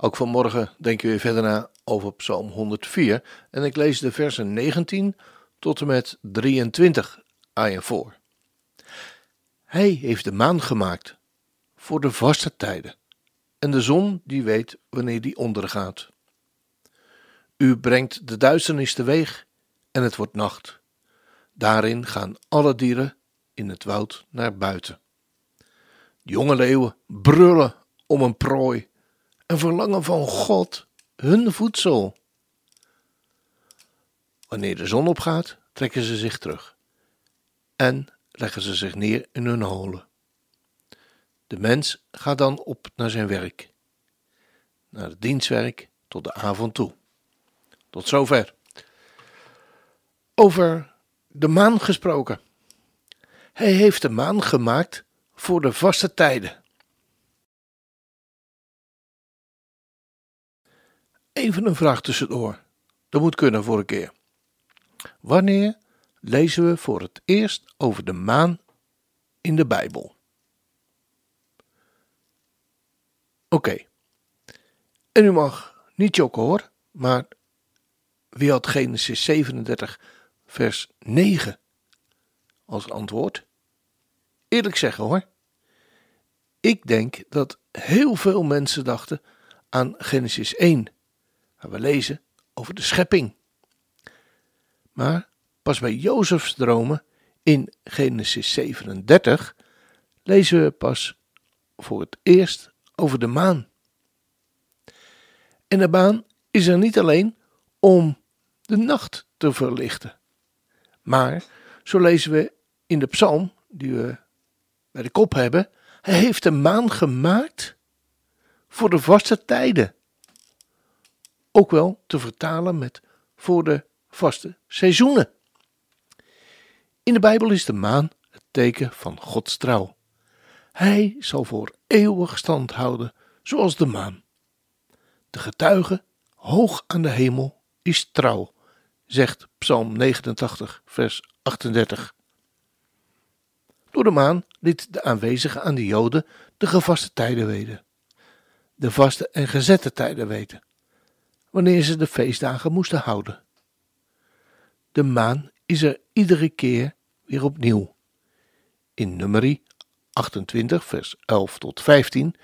Ook vanmorgen denk je weer verder na over Psalm 104 en ik lees de versen 19 tot en met 23 aan je voor. Hij heeft de maan gemaakt voor de vaste tijden en de zon die weet wanneer die ondergaat. U brengt de duisternis teweeg en het wordt nacht. Daarin gaan alle dieren in het woud naar buiten. De jonge leeuwen brullen om een prooi en verlangen van God hun voedsel. Wanneer de zon opgaat, trekken ze zich terug en leggen ze zich neer in hun holen. De mens gaat dan op naar zijn werk, naar het dienstwerk tot de avond toe. Tot zover. Over de maan gesproken. Hij heeft de maan gemaakt voor de vaste tijden. Even een vraag tussendoor. Dat moet kunnen voor een keer. Wanneer lezen we voor het eerst over de maan in de Bijbel? Oké. En u mag niet jokken hoor, maar wie had Genesis 37, vers 9 als antwoord? Eerlijk zeggen hoor. Ik denk dat heel veel mensen dachten aan Genesis 1 we lezen over de schepping. Maar pas bij Jozefs dromen in Genesis 37 lezen we pas voor het eerst over de maan. En de maan is er niet alleen om de nacht te verlichten, maar zo lezen we in de psalm die we bij de kop hebben, hij heeft de maan gemaakt voor de vaste tijden ook wel te vertalen met voor de vaste seizoenen. In de Bijbel is de maan het teken van Gods trouw. Hij zal voor eeuwig stand houden, zoals de maan. De getuige hoog aan de hemel is trouw, zegt Psalm 89, vers 38. Door de maan liet de aanwezige aan de Joden de gevaste tijden weten, de vaste en gezette tijden weten wanneer ze de feestdagen moesten houden. De maan is er iedere keer weer opnieuw. In nummerie 28, vers 11 tot 15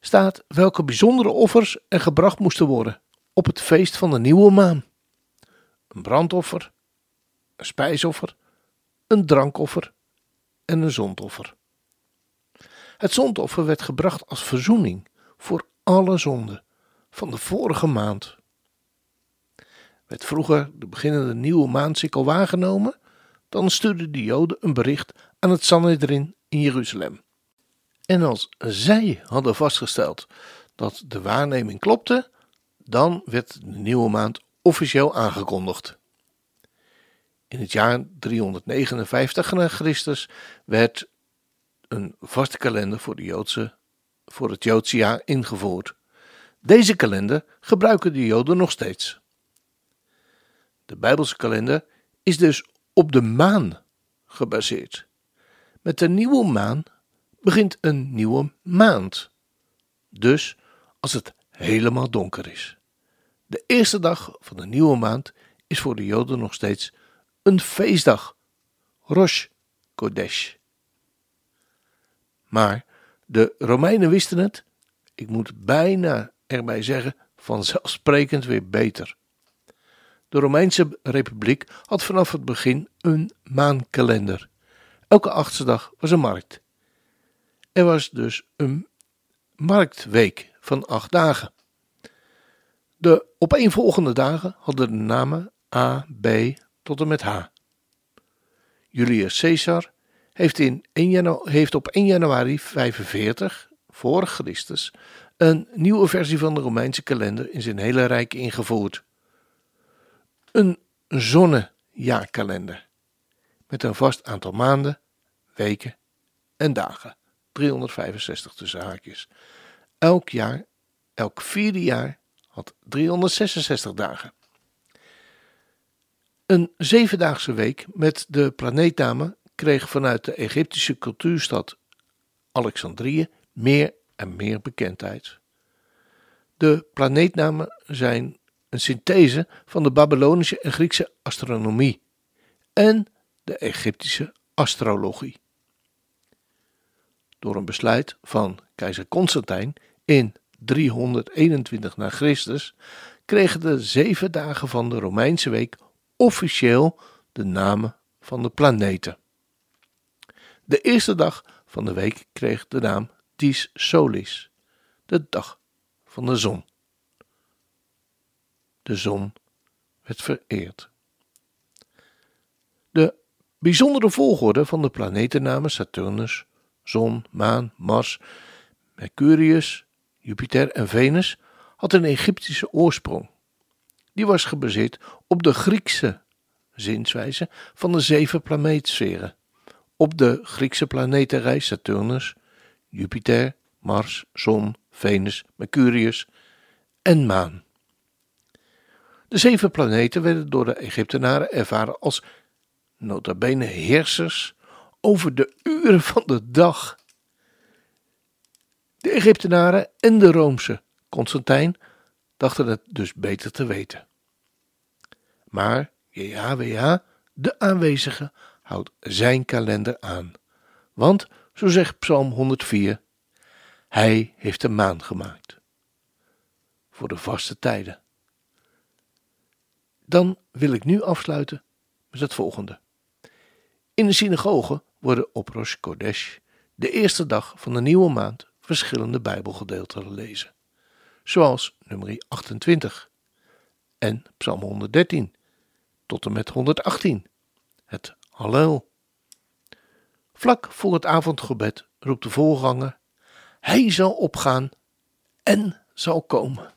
staat welke bijzondere offers er gebracht moesten worden op het feest van de nieuwe maan. Een brandoffer, een spijsoffer, een drankoffer en een zondoffer. Het zondoffer werd gebracht als verzoening voor alle zonden van de vorige maand. Werd vroeger de beginnende nieuwe maandcykel waargenomen, dan stuurden de Joden een bericht aan het Sanhedrin in Jeruzalem. En als zij hadden vastgesteld dat de waarneming klopte, dan werd de nieuwe maand officieel aangekondigd. In het jaar 359 na Christus werd een vaste kalender voor, de voor het Joodse jaar ingevoerd. Deze kalender gebruiken de Joden nog steeds. De Bijbelse kalender is dus op de maan gebaseerd. Met de nieuwe maan begint een nieuwe maand. Dus als het helemaal donker is. De eerste dag van de nieuwe maand is voor de Joden nog steeds een feestdag, Rosh Kodesh. Maar de Romeinen wisten het, ik moet bijna erbij zeggen, vanzelfsprekend weer beter. De Romeinse Republiek had vanaf het begin een maankalender. Elke achtste dag was een markt. Er was dus een marktweek van acht dagen. De opeenvolgende dagen hadden de namen A, B tot en met H. Julius Caesar heeft, in 1 heeft op 1 januari 45 voor Christus een nieuwe versie van de Romeinse kalender in zijn hele rijk ingevoerd. een zonnejaarkalender met een vast aantal maanden, weken en dagen. 365 tussen haakjes. Elk jaar, elk vierde jaar had 366 dagen. Een zevendaagse week met de planeetnamen kreeg vanuit de Egyptische cultuurstad Alexandrië meer en meer bekendheid. De planeetnamen zijn een synthese van de Babylonische en Griekse astronomie en de Egyptische astrologie. Door een besluit van keizer Constantijn in 321 na Christus kregen de zeven dagen van de Romeinse week officieel de namen van de planeten. De eerste dag van de week kreeg de naam Dies Solis, de dag van de zon. De zon werd vereerd. De bijzondere volgorde van de planetennamen Saturnus, Zon, Maan, Mars, Mercurius, Jupiter en Venus had een Egyptische oorsprong. Die was gebaseerd op de Griekse zinswijze van de zeven planeetsferen, op de Griekse planetenrij Saturnus, Jupiter, Mars, Zon, Venus, Mercurius en Maan. De zeven planeten werden door de Egyptenaren ervaren als notabene heersers over de uren van de dag. De Egyptenaren en de Roomse Constantijn dachten het dus beter te weten. Maar JHWH, de aanwezige, houdt zijn kalender aan. Want, zo zegt Psalm 104, hij heeft de maan gemaakt. Voor de vaste tijden. Dan wil ik nu afsluiten met het volgende. In de synagoge worden op Rosh Kodesh, de eerste dag van de nieuwe maand, verschillende Bijbelgedeelten gelezen. Zoals nummer 28 en Psalm 113 tot en met 118, het Hallel. Vlak voor het avondgebed roept de voorganger: Hij zal opgaan en zal komen.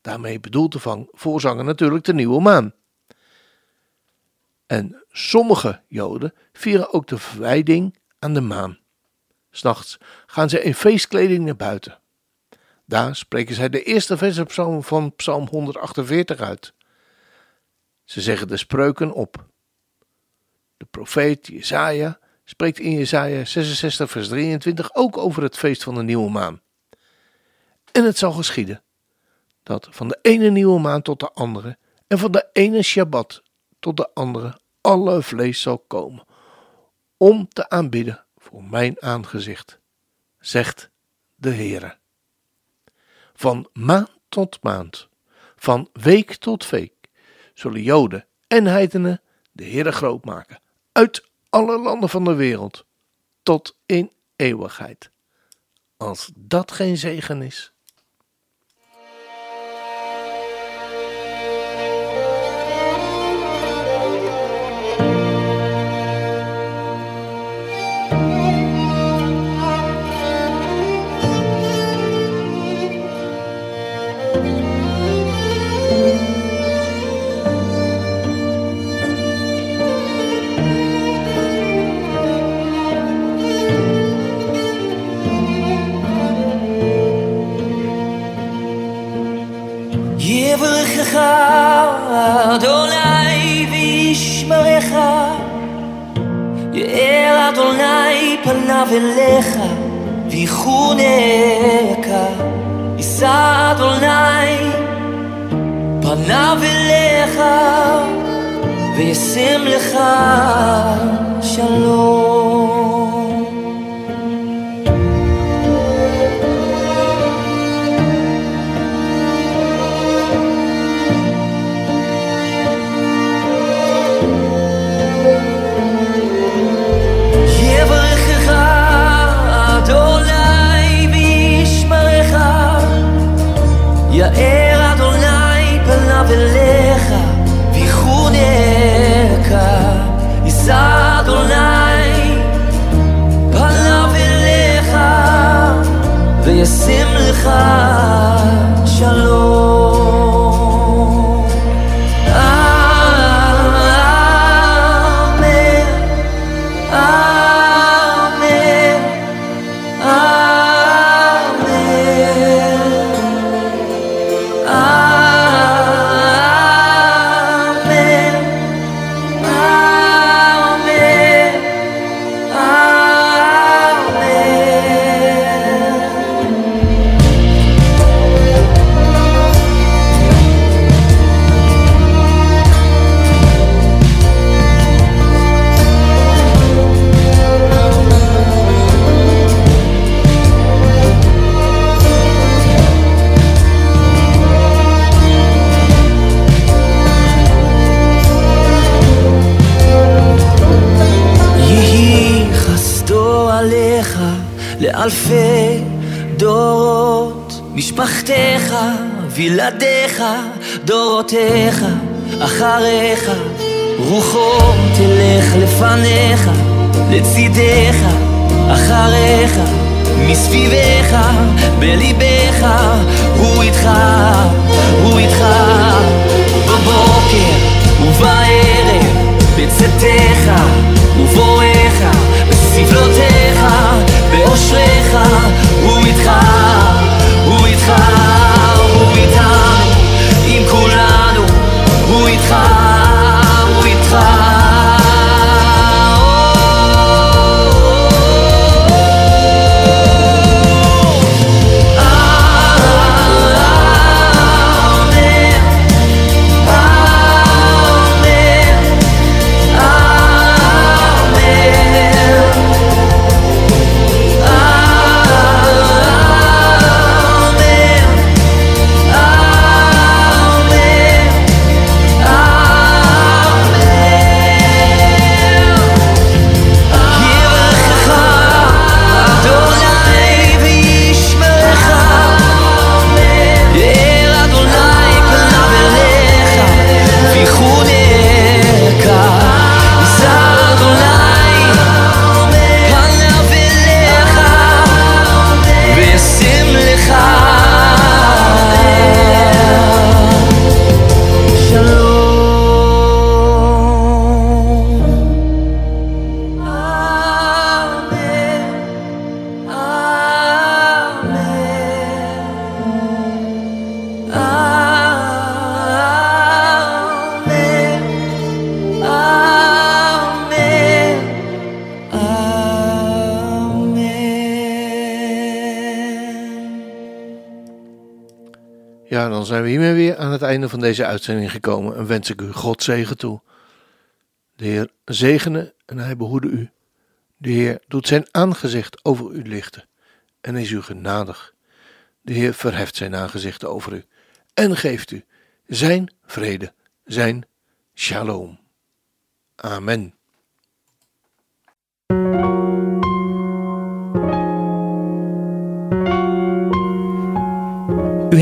Daarmee bedoelt de voorzanger natuurlijk de nieuwe maan. En sommige Joden vieren ook de verwijding aan de maan. S'nachts gaan ze in feestkleding naar buiten. Daar spreken zij de eerste versen van Psalm 148 uit. Ze zeggen de spreuken op. De profeet Jesaja spreekt in Jesaja 66 vers 23 ook over het feest van de nieuwe maan. En het zal geschieden dat van de ene nieuwe maan tot de andere en van de ene Shabbat tot de andere alle vlees zal komen om te aanbidden voor mijn aangezicht, zegt de Heere. Van maand tot maand, van week tot week, zullen Joden en heidenen de Heere groot maken, uit alle landen van de wereld, tot in eeuwigheid. Als dat geen zegen is. יאר אדוני פניו אליך ויחונך יישא אדוני פניו אליך וישם לך שלום לשמחה לאלפי דורות. משפחתך, וילדיך, דורותיך, אחריך. רוחו תלך לפניך, לצידך, אחריך. מסביבך, בליבך, הוא איתך, הוא איתך. Zijn we hiermee weer aan het einde van deze uitzending gekomen en wens ik u God zegen toe. De Heer zegene en hij behoede u. De Heer doet zijn aangezicht over u lichten en is u genadig. De Heer verheft zijn aangezicht over u en geeft u zijn vrede, zijn shalom. Amen.